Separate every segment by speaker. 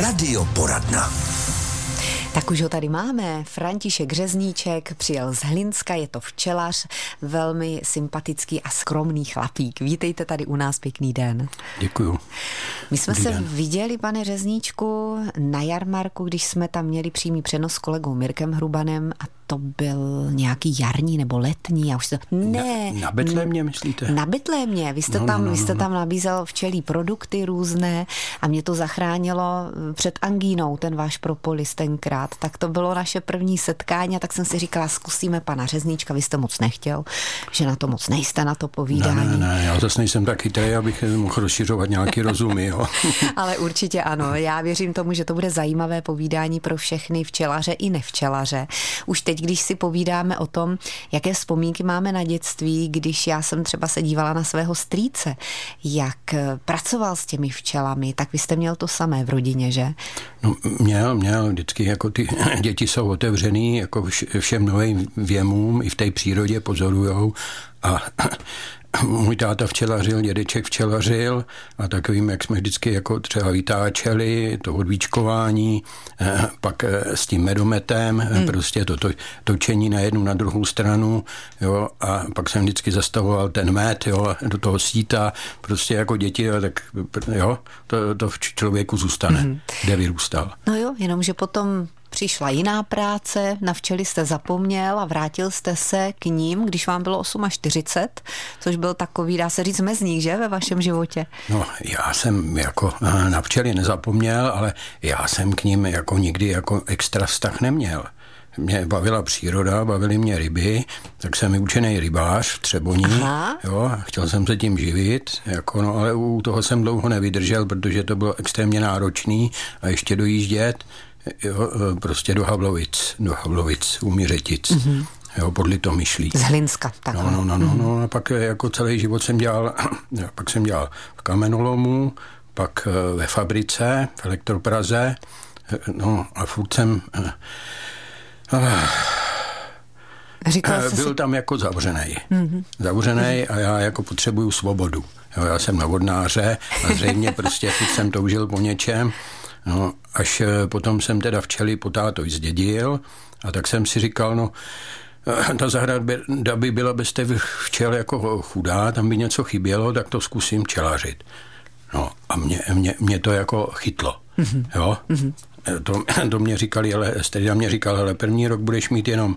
Speaker 1: Radioporadna.
Speaker 2: Tak už ho tady máme. František Řezníček přijel z Hlinska, je to včelař, velmi sympatický a skromný chlapík. Vítejte tady u nás, pěkný den.
Speaker 3: Děkuju.
Speaker 2: My jsme
Speaker 3: Dobrý
Speaker 2: se
Speaker 3: den.
Speaker 2: viděli, pane Řezníčku, na jarmarku, když jsme tam měli přímý přenos s kolegou Mirkem Hrubanem a to byl nějaký jarní nebo letní, já už to... Ne.
Speaker 3: Na Betlémě myslíte?
Speaker 2: Na Betlémě. Vy jste,
Speaker 3: No, no,
Speaker 2: tam,
Speaker 3: no,
Speaker 2: vy jste
Speaker 3: no.
Speaker 2: tam nabízel včelí produkty různé a mě to zachránilo eh, před angínou, ten váš propolis tenkrát. Tak to bylo naše první setkání a tak jsem si říkala, zkusíme pana Řezníčka, vy jste moc nechtěl, že na to moc nejste na to
Speaker 3: Ne,
Speaker 2: povídání.
Speaker 3: ne, ne, já zase nejsem tak chytrý, abych mohl rozšiřovat nějaký rozumy, jo.
Speaker 2: Ale určitě ano. Já věřím tomu, že to bude zajímavé povídání pro všechny včelaře i nevčelaře. Už teď, když si povídáme o tom, jaké vzpomínky máme na dětství, když já jsem třeba se dívala na svého strýce, jak eh, pracoval s těmi včelami, tak vy jste měl to samé v rodině, že?
Speaker 3: No, měl, měl, vždycky jako ty děti jsou otevřený jako vš- všem novým věmům, i v té přírodě pozorujou a můj táta včelařil, dědeček včelařil a takovým, jak jsme vždycky jako třeba vytáčeli, to odvíčkování, eh, pak eh, s tím medometem, hmm. prostě to, to točení na jednu, na druhou stranu, jo, a pak jsem vždycky zastavoval ten med, jo, do toho síta, prostě jako děti, jo, tak jo, to, to v člověku zůstane, hmm. kde vyrůstal.
Speaker 2: No jo, jenomže potom přišla jiná práce, na včely jste zapomněl a vrátil jste se k ním, když vám bylo 48, což byl takový, dá se říct, mezník, že, ve vašem životě?
Speaker 3: No, já jsem jako na včely nezapomněl, ale já jsem k ním jako nikdy jako extra vztah neměl. Mě bavila příroda, bavily mě ryby, tak jsem vyučený rybář v Třeboní,
Speaker 2: Aha.
Speaker 3: jo, chtěl jsem se tím živit, jako no, ale u toho jsem dlouho nevydržel, protože to bylo extrémně náročný a ještě dojíždět jo, eh, prostě do Havlovic, do Havlovic, u Mířetic, mm-hmm. jo, podle to myšlí.
Speaker 2: Z Hlinska, takhle.
Speaker 3: No, no, no, no, no, a pak eh, jako celý život jsem dělal, pak jsem dělal v kamenolomu, pak eh, ve fabrice, v elektropraze, no a furt jsem
Speaker 2: Říkal
Speaker 3: byl
Speaker 2: si,
Speaker 3: tam jako zavřený. Mm-hmm. Zavřený a já jako potřebuju svobodu. Jo, já jsem na vodnáře a zřejmě prostě jsem toužil po něčem. No, až eh, potom jsem teda včely po tátovi zdědil a tak jsem si říkal, no, eh, ta zahrada by byla bez té včel jako chudá, tam by něco chybělo, tak to zkusím včelařit. No a mě, mě, mě to jako chytlo, mm-hmm. jo. Mm-hmm. To, to mě říkali, ale Strida mě říkal, ale první rok budeš mít jenom,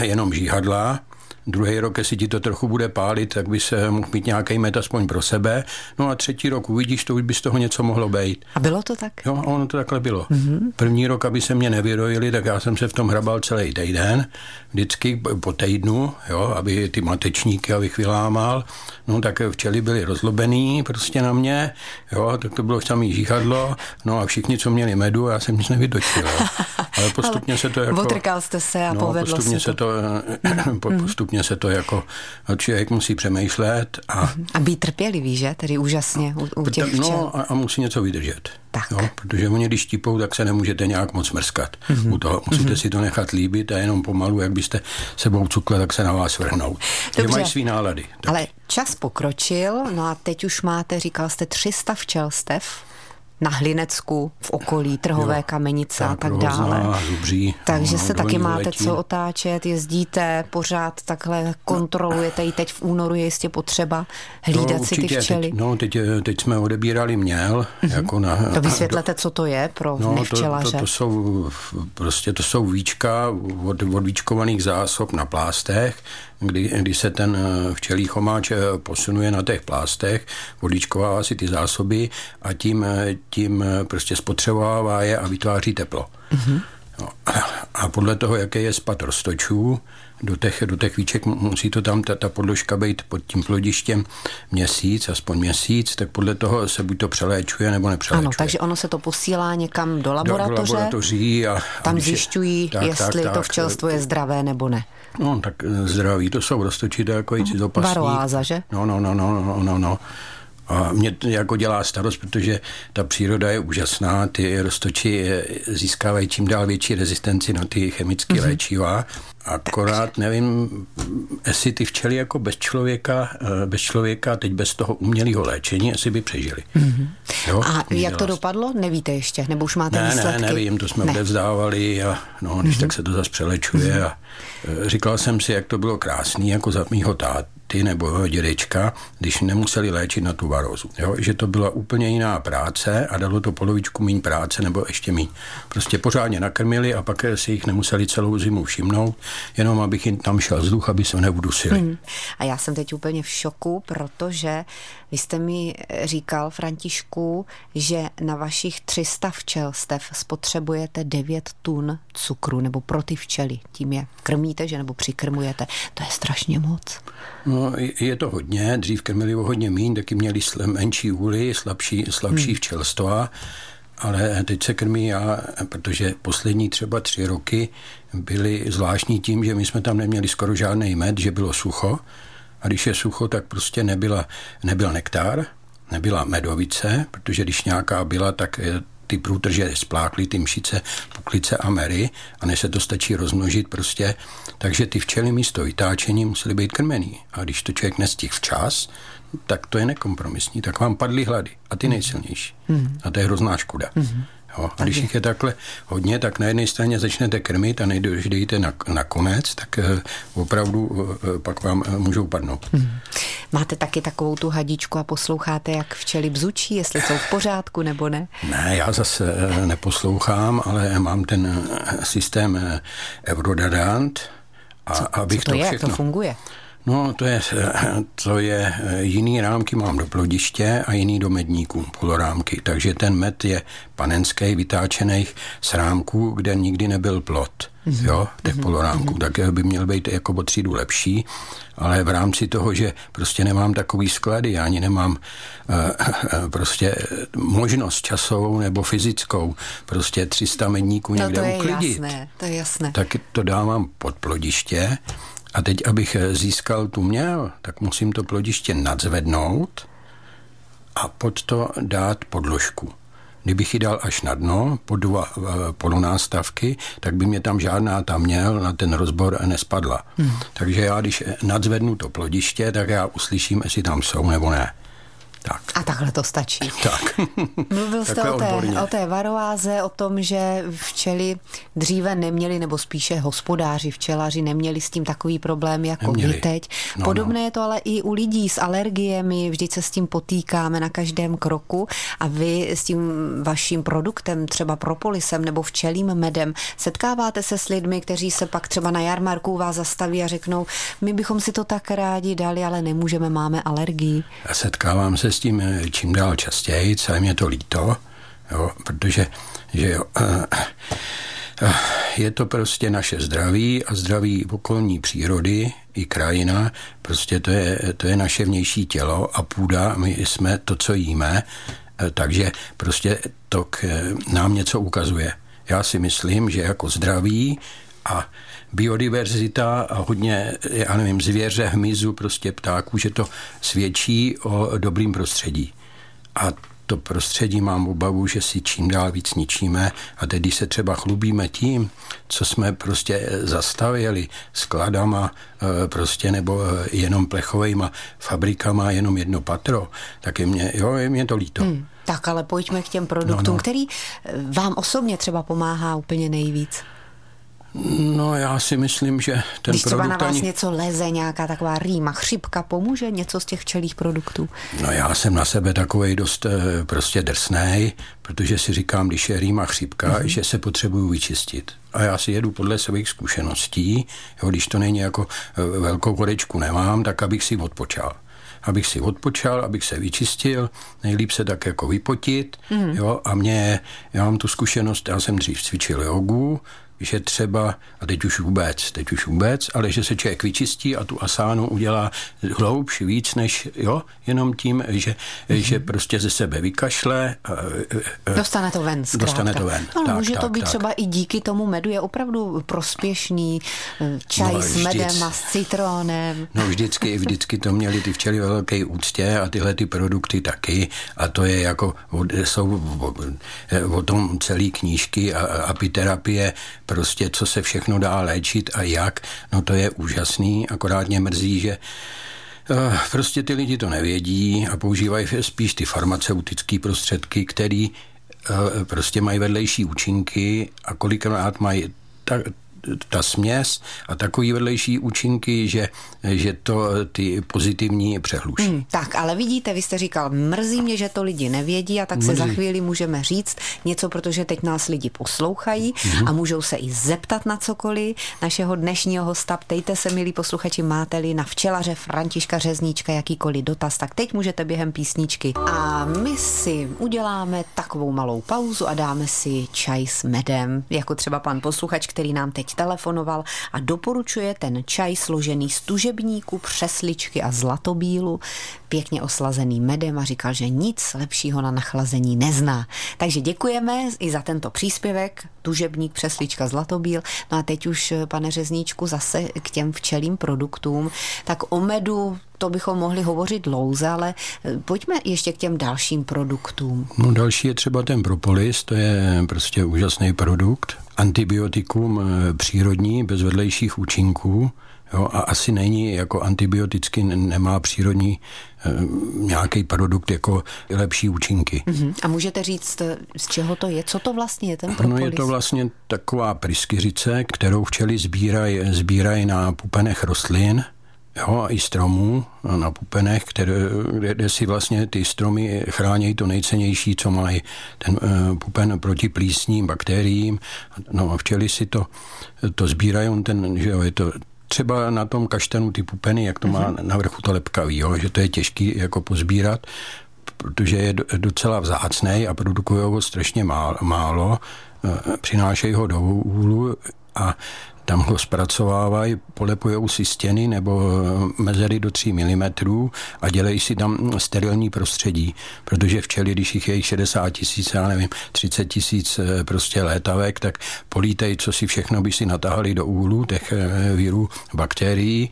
Speaker 3: jenom žíhadla, druhý rok, jestli ti to trochu bude pálit, tak bys eh, mohl mít nějaký met aspoň pro sebe. No a třetí rok uvidíš, to už by z toho něco mohlo být.
Speaker 2: a bylo to tak?
Speaker 3: Jo, ono to takhle bylo. Mm-hmm. První rok, aby se mě nevyrojili, tak já jsem se v tom hrabal celý týden, vždycky po týdnu, jo, aby ty matečníky, abych vylámal. No tak včely byly rozlobený prostě na mě, jo, tak to bylo samý žíchadlo, no a všichni, co měli medu, já jsem nic nevytočil. Jo. Ale postupně se to jako...
Speaker 2: Otrkal jste se a
Speaker 3: no,
Speaker 2: povedlo
Speaker 3: postupně
Speaker 2: se
Speaker 3: se
Speaker 2: to.
Speaker 3: to, po- postupně se to jako, člověk musí přemýšlet a
Speaker 2: A být trpělivý, že? Tedy úžasně u, u těch včel.
Speaker 3: No a, a musí něco vydržet.
Speaker 2: Tak.
Speaker 3: Jo, protože oni když štípou, tak se nemůžete nějak moc mrskat. Mm-hmm. U toho musíte mm-hmm. si to nechat líbit a jenom pomalu, jak byste sebou cukle, tak se na vás vrhnou. Že
Speaker 2: Dobře.
Speaker 3: mají svý nálady. Tak.
Speaker 2: Ale čas pokročil, no a teď už máte, říkal jste, 300 včelstev na Hlinecku, v okolí, Trhové
Speaker 3: Jo,
Speaker 2: kamenice a
Speaker 3: tak,
Speaker 2: dále.
Speaker 3: Zubří,
Speaker 2: Takže
Speaker 3: no,
Speaker 2: se taky máte co otáčet, jezdíte pořád takhle, kontrolujete i teď v únoru je jistě potřeba hlídat si ty včely.
Speaker 3: Teď, no, teď, teď jsme odebírali měl, mm-hmm. jako na...
Speaker 2: To vysvětlete, co to je pro
Speaker 3: No, to,
Speaker 2: nevčelaře.
Speaker 3: to, to, jsou prostě to jsou víčka od, od víčkovaných zásob na plástech, kdy, kdy se ten eh, včelí chomáč eh, posunuje na těch plástech, odvíčkovává si ty zásoby a tím, eh, tím prostě spotřebovává je a vytváří teplo. Mm-hmm. No, a, a podle toho, jaký je spad roztočů, do těch, do těch víček musí to tam ta, ta podložka být pod tím plodištěm měsíc, aspoň měsíc, tak podle toho se buď to přeléčuje nebo nepřeléčuje.
Speaker 2: Ano, takže ono se to posílá někam do
Speaker 3: do, do
Speaker 2: laboratoře,
Speaker 3: laboratoří a, a
Speaker 2: tam
Speaker 3: je-
Speaker 2: zjišťují,
Speaker 3: tak,
Speaker 2: jestli
Speaker 3: tak,
Speaker 2: to
Speaker 3: tak,
Speaker 2: včelstvo je zdravé nebo ne.
Speaker 3: No, tak eh, zdraví, to jsou roztočité jako i cizopasník.
Speaker 2: Varoáza, že?
Speaker 3: No, no, no, no, no, no, no. A mě to jako dělá starost, protože ta příroda je úžasná, ty roztoči získávají čím dál větší rezistenci na ty chemické mm-hmm. léčiva. Akorát nevím, jestli ty včely jako bez člověka, eh, bez člověka, teď bez toho umělého léčení, jestli by přežili. Mm-hmm.
Speaker 2: Jo? A jak to dopadlo? Nevíte ještě? Nebo už máte
Speaker 3: ne,
Speaker 2: výsledky?
Speaker 3: Ne, nevím, to jsme ne. odevzdávali a no, když mm-hmm. tak se to zase přelečuje. Mm-hmm. A eh, říkal jsem si, jak to bylo krásný, jako za mýho tát, táty nebo dědečka, když nemuseli léčit na tu varózu. Jo? Že to byla úplně jiná práce a dalo to polovičku méně práce nebo ještě méně. Prostě pořádně nakrmili a pak si jich nemuseli celou zimu všimnout, jenom abych jim tam šel vzduch, aby se neudusili. Hmm.
Speaker 2: A já jsem teď úplně v šoku, protože vy jste mi říkal, Františku, že na vašich 300 včelstev spotřebujete 9 tun cukru, nebo pro ty včely. Tím je krmíte, že nebo přikrmujete. To je strašně moc.
Speaker 3: No, je to hodně. Dřív krmili o hodně mín, taky měli menší úly, slabší, slabší hmm. včelstva ale teď se krmí já, protože poslední třeba tři roky byly zvláštní tím, že my jsme tam neměli skoro žádný med, že bylo sucho a když je sucho, tak prostě nebyla, nebyl nektár, nebyla medovice, protože když nějaká byla, tak ty průtrže splákly, ty mšice, puklice a mery a než se to stačí rozmnožit prostě. Takže ty včely místo vytáčení musely být krmený. A když to člověk nestihl včas, tak to je nekompromisní. Tak vám padly hlady a ty nejsilnější. Mm. A to je hrozná škoda. Mm. Jo, a když jich je takhle hodně, tak na jedné straně začnete krmit a než jdete na, na konec, tak uh, opravdu uh, pak vám můžou padnout. Hmm.
Speaker 2: Máte taky takovou tu hadičku a posloucháte, jak včely bzučí, jestli jsou v pořádku nebo ne?
Speaker 3: Ne, já zase neposlouchám, ale mám ten systém Eurodadant.
Speaker 2: A co, abych co to, to je, všechno... jak to funguje?
Speaker 3: No, to je, to je jiný rámky mám do plodiště a jiný do medníků, polorámky. Takže ten med je panenský, vytáčený z rámků, kde nikdy nebyl plot. Mm-hmm. Jo, těch mm-hmm. polorámků, tak by měl být jako o třídu lepší, ale v rámci toho, že prostě nemám takový sklady, já ani nemám uh, prostě možnost časovou nebo fyzickou, prostě 300 medníků někde
Speaker 2: no to
Speaker 3: je uklidit.
Speaker 2: Jasné, to je jasné.
Speaker 3: Tak to dávám pod plodiště a teď, abych získal tu měl, tak musím to plodiště nadzvednout a pod to dát podložku. Kdybych ji dal až na dno, po dva eh, polonástavky, tak by mě tam žádná ta měl na ten rozbor nespadla. Hmm. Takže já, když nadzvednu to plodiště, tak já uslyším, jestli tam jsou nebo ne. Tak.
Speaker 2: A takhle to stačí.
Speaker 3: Tak.
Speaker 2: Mluvil jste o té, o té varoáze, o tom, že včely dříve neměli, nebo spíše hospodáři, včelaři neměli s tím takový problém jako vy teď. No, Podobné no. je to ale i u lidí s alergiemi, vždyť se s tím potýkáme na každém kroku a vy s tím vaším produktem, třeba propolisem nebo včelým medem, setkáváte se s lidmi, kteří se pak třeba na jarmarku vás zastaví a řeknou, my bychom si to tak rádi dali, ale nemůžeme, máme alergii.
Speaker 3: Setkávám se s tím eh, čím dál častěji, co je mě to líto, jo, protože že jo, eh, eh, je to prostě naše zdraví a zdraví okolní přírody i krajina, prostě to je, to je naše vnější tělo a půda, my jsme to, co jíme, takže prostě to k nám něco ukazuje. Já si myslím, že jako zdraví a biodiverzita a hodně, já nevím, zvěře, hmyzu, prostě ptáků, že to svědčí o dobrým prostředí. A to prostředí mám obavu, že si čím dál víc ničíme a teď, se třeba chlubíme tím, co jsme prostě zastavili skladama e, prostě nebo e, jenom plechovejma fabrikama, jenom jedno patro, tak je mě, jo, je mě to líto. Hmm.
Speaker 2: Tak ale pojďme k těm produktům, no, no. který vám osobně třeba pomáhá úplně nejvíc.
Speaker 3: No já si myslím, že ten
Speaker 2: Když
Speaker 3: třeba
Speaker 2: na vás ani... něco leze, nějaká taková rýma, chřipka, pomůže něco z těch včelých produktů?
Speaker 3: No já jsem na sebe takový dost eh, prostě drsnej, protože si říkám, když je rýma chřipka, mm-hmm. že se potřebuju vyčistit. A já si jedu podle svých zkušeností, jo, když to není jako eh, velkou korečku nemám, tak abych si odpočal abych si odpočal, abych se vyčistil, nejlíp se tak jako vypotit, mm. jo, a mě, já mám tu zkušenost, já jsem dřív cvičil jogu, že třeba, a teď už vůbec, teď už vůbec, ale že se člověk vyčistí a tu asánu udělá hloubš víc, než jo, jenom tím, že, mm-hmm. že prostě ze sebe vykašle. A,
Speaker 2: a, dostane to ven, zkrátka.
Speaker 3: Dostane to ven.
Speaker 2: No, tak, může tak, to být tak. třeba i díky tomu medu, je opravdu prospěšný eh, čaj no, s medem a s citronem.
Speaker 3: No vždycky, vždycky to měli ty včely velké úctě a tyhle ty produkty taky a to je jako, jsou o, o tom celý knížky a apiterapie, prostě co se všechno dá léčit a jak, no to je úžasný, akorát mě mrzí, že eh, Prostě ty lidi to nevědí a používají spíš ty farmaceutické prostředky, které eh, prostě mají vedlejší účinky a kolikrát mají tak, ta směs a takový vedlejší účinky, že, že to ty pozitivní přehluší. Hmm,
Speaker 2: tak, ale vidíte, vy jste říkal, mrzí mě, že to lidi nevědí a tak mrzí. se za chvíli můžeme říct něco, protože teď nás lidi poslouchají hmm. a můžou se i zeptat na cokoliv našeho dnešního hosta. Ptejte se, milí posluchači, máte-li na včelaře Františka Řezníčka jakýkoliv dotaz, tak teď můžete během písničky. A my si uděláme takovou malou pauzu a dáme si čaj s medem, jako třeba pan posluchač, který nám teď telefonoval a doporučuje ten čaj složený z tužebníku, přesličky a zlatobílu, pěkně oslazený medem a říkal, že nic lepšího na nachlazení nezná. Takže děkujeme i za tento příspěvek, tužebník, přeslička, zlatobíl. No a teď už, pane Řezníčku, zase k těm včelým produktům. Tak o medu to bychom mohli hovořit dlouze, ale eh, pojďme ještě k těm dalším produktům.
Speaker 3: No další je třeba ten propolis, to je prostě úžasný produkt antibiotikum eh, přírodní, bez vedlejších účinků. Jo, a asi není jako antibioticky, nemá přírodní e, nějaký produkt jako lepší účinky.
Speaker 2: Uh-huh. A můžete říct, z čeho to je? Co to vlastně je ten propolis?
Speaker 3: No je to vlastně taková pryskyřice, kterou včely sbírají sbíraj na pupenech rostlin jo, i stromů na pupenech, které, kde, kde si vlastně ty stromy chrání to nejcennější, co mají ten uh, pupen proti plísním, bakteriím. No a včely si to, to sbírají, ten, že jo, je to třeba na tom kaštanu ty pupeny, jak to má uh-huh. na vrchu to lepkavý, jo, že to je těžký jako pozbírat, protože je docela vzácný a produkují ho strašně málo, málo přinášejí ho do úlu a tam ho zpracovávají, polepují si stěny nebo eh, mezery do 3 mm a dělají si tam sterilní prostředí, protože včely, když jich je 60 tisíc, já nevím, 30 tisíc eh, prostě létavek, tak polítej, co si všechno by si natahali do úhlu těch eh, vírů, bakterií,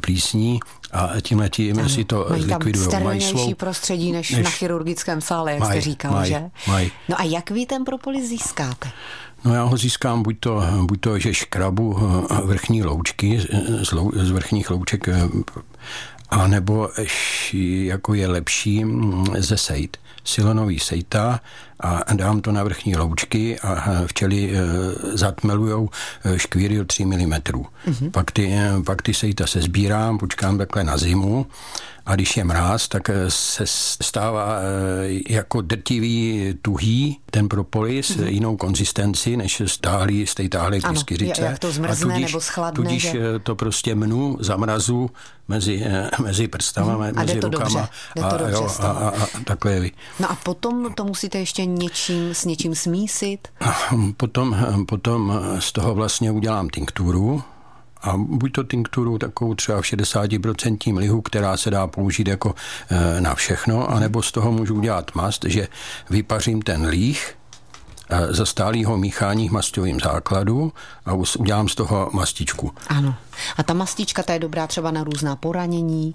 Speaker 3: plísní a tímhle tím si to zlikvidují.
Speaker 2: Mají svou... prostředí než, než na chirurgickém sále, jak maj, jste říkal, maj, že? Maj. No a jak vy ten propolis získáte?
Speaker 3: No já ho získám buď to, buď to že škrabu eh, vrchní loučky z, lou, z vrchních louček, eh, a nebo jako je lepší mm, ze sejt, silonový sejta a dám to na vrchní loučky a včely eh, zatmelujou škvíry o 3 mm. Mm-hmm. Pak, ty, pak ty sejta se sbírám, počkám takhle na zimu a když je mráz, tak eh, se stává eh, jako drtivý, tuhý ten propolis, mm-hmm. jinou konzistenci, než stálý z té táhlé pryskyřice.
Speaker 2: jak to zmrzne a tudíž, nebo schladne.
Speaker 3: Tudíž že? Eh, to prostě mnu, zamrazu mezi, mezi prstama, mm, mezi
Speaker 2: a to
Speaker 3: rukama.
Speaker 2: Dobře, jde to
Speaker 3: a,
Speaker 2: dobře
Speaker 3: jo, a, a, a takhle.
Speaker 2: No a potom to musíte ještě něčím, s něčím smísit?
Speaker 3: Potom, potom z toho vlastně udělám tinkturu, a buď to tinkturu takovou třeba v 60% lihu, která se dá použít jako e, na všechno, anebo z toho můžu udělat mast, že vypařím ten líh, e, za stálého míchání mastovým základu a udělám z toho mastičku.
Speaker 2: Ano. A ta mastička, ta je dobrá třeba na různá poranění?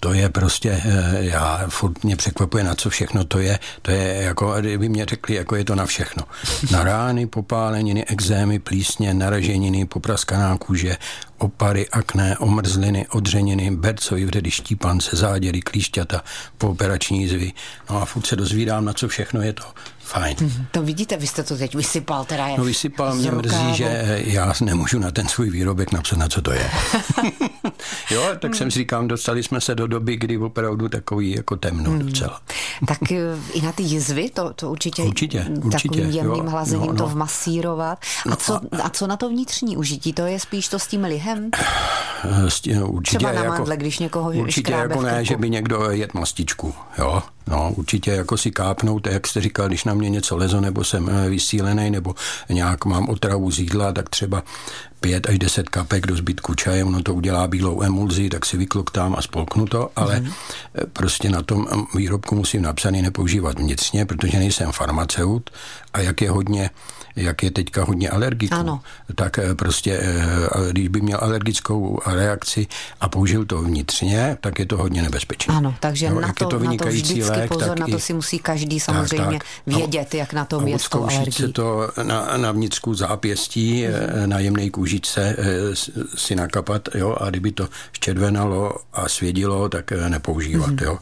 Speaker 3: To je prostě, eh, já furt mě překvapuje, na co všechno to je. To je jako, kdyby mě řekli, jako je to na všechno. Na rány, popáleniny, exémy, plísně, naraženiny, popraskaná kůže, opary, akné, omrzliny, odřeniny, bercový vředy, štípance, záděry, klíšťata, pooperační zvy. No a furt se dozvídám, na co všechno je to fajn.
Speaker 2: Mm, to vidíte, vy jste to teď vysypal teda.
Speaker 3: No vysypal, mě mrzí, že já nemůžu na ten svůj výrobek napsat, na co to je. jo, tak jsem si říkám, dostali jsme se do doby, kdy opravdu takový jako temno mm. docela.
Speaker 2: tak eh, i na ty jizvy, to, to určitě,
Speaker 3: určitě, určitě
Speaker 2: takovým jemným hlazením no, no. to vmasírovat. A, no, co, a co na to vnitřní užití? To je spíš to s tím lihem?
Speaker 3: S tím, určitě
Speaker 2: Třeba na
Speaker 3: jako,
Speaker 2: mandle, když někoho
Speaker 3: Určitě jako ne, že by někdo jet mastičku, jo No, určitě jako si kápnout, jak jste říkal, když na mě něco lezo, nebo jsem eh, vysílený, nebo nějak mám otravu z jídla, tak třeba pět až deset kapek do zbytku čaje, ono to udělá bílou emulzi, tak si vykloktám a spolknu to, ale mm. prostě na tom výrobku musím napsaný nepoužívat vnitřně, protože nejsem farmaceut a jak je hodně jak je teďka hodně alergiků, ano. tak eh, prostě, když by měl alergickou reakci a použil to vnitřně, tak je to hodně nebezpečné.
Speaker 2: Ano, takže no, na, to, to na to vždycky lék, pozor, na to si musí každý samozřejmě tak, tak. vědět, jak na tom a je s tou alergií.
Speaker 3: se to na, na vnitřku zápěstí, mm. na jemné kůžičce si nakapat, jo, a kdyby to ščervenalo a svědilo, tak nepoužívat, mm. jo.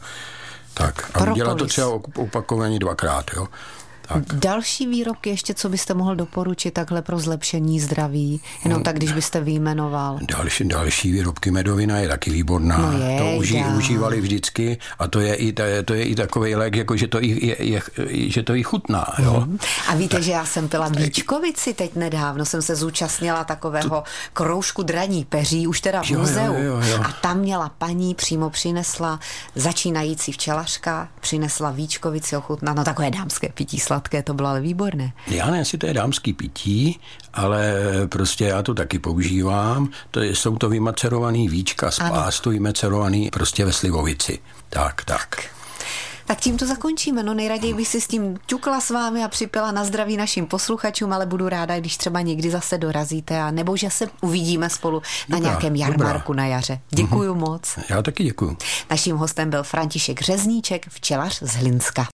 Speaker 3: Tak, a udělat to třeba opakovaně dvakrát, jo.
Speaker 2: Tak. Další výrobky ještě, co byste mohl doporučit takhle pro zlepšení zdraví? Jenom no, tak, když byste vyjmenoval.
Speaker 3: Další, další výrobky medovina je taky výborná.
Speaker 2: No je,
Speaker 3: to uží, užívali vždycky a to je i, to je i takový lék, jako že to i, je, je, že to i chutná. Jo? Mm.
Speaker 2: A víte, tak. že já jsem pila Víčkovici teď nedávno, jsem se zúčastnila takového to... kroužku draní peří, už teda v jo, muzeu. Jo, jo, jo. A tam měla paní, přímo přinesla začínající včelařka, přinesla Víčkovici ochutnat, no takové dámské pití sladké, to bylo ale výborné.
Speaker 3: Já ne, si to je dámský pití, ale prostě já to taky používám. To je, jsou to vymacerovaný víčka z pástu, vymacerovaný prostě ve slivovici. Tak, tak.
Speaker 2: Tak tím to zakončíme. No nejraději bych si s tím ťukla s vámi a připila na zdraví našim posluchačům, ale budu ráda, když třeba někdy zase dorazíte a nebo že se uvidíme spolu na dobrá, nějakém jarmarku dobrá. na jaře. Děkuju mm-hmm. moc.
Speaker 3: Já taky děkuju.
Speaker 2: Naším hostem byl František Řezníček, včelař z Hlinska.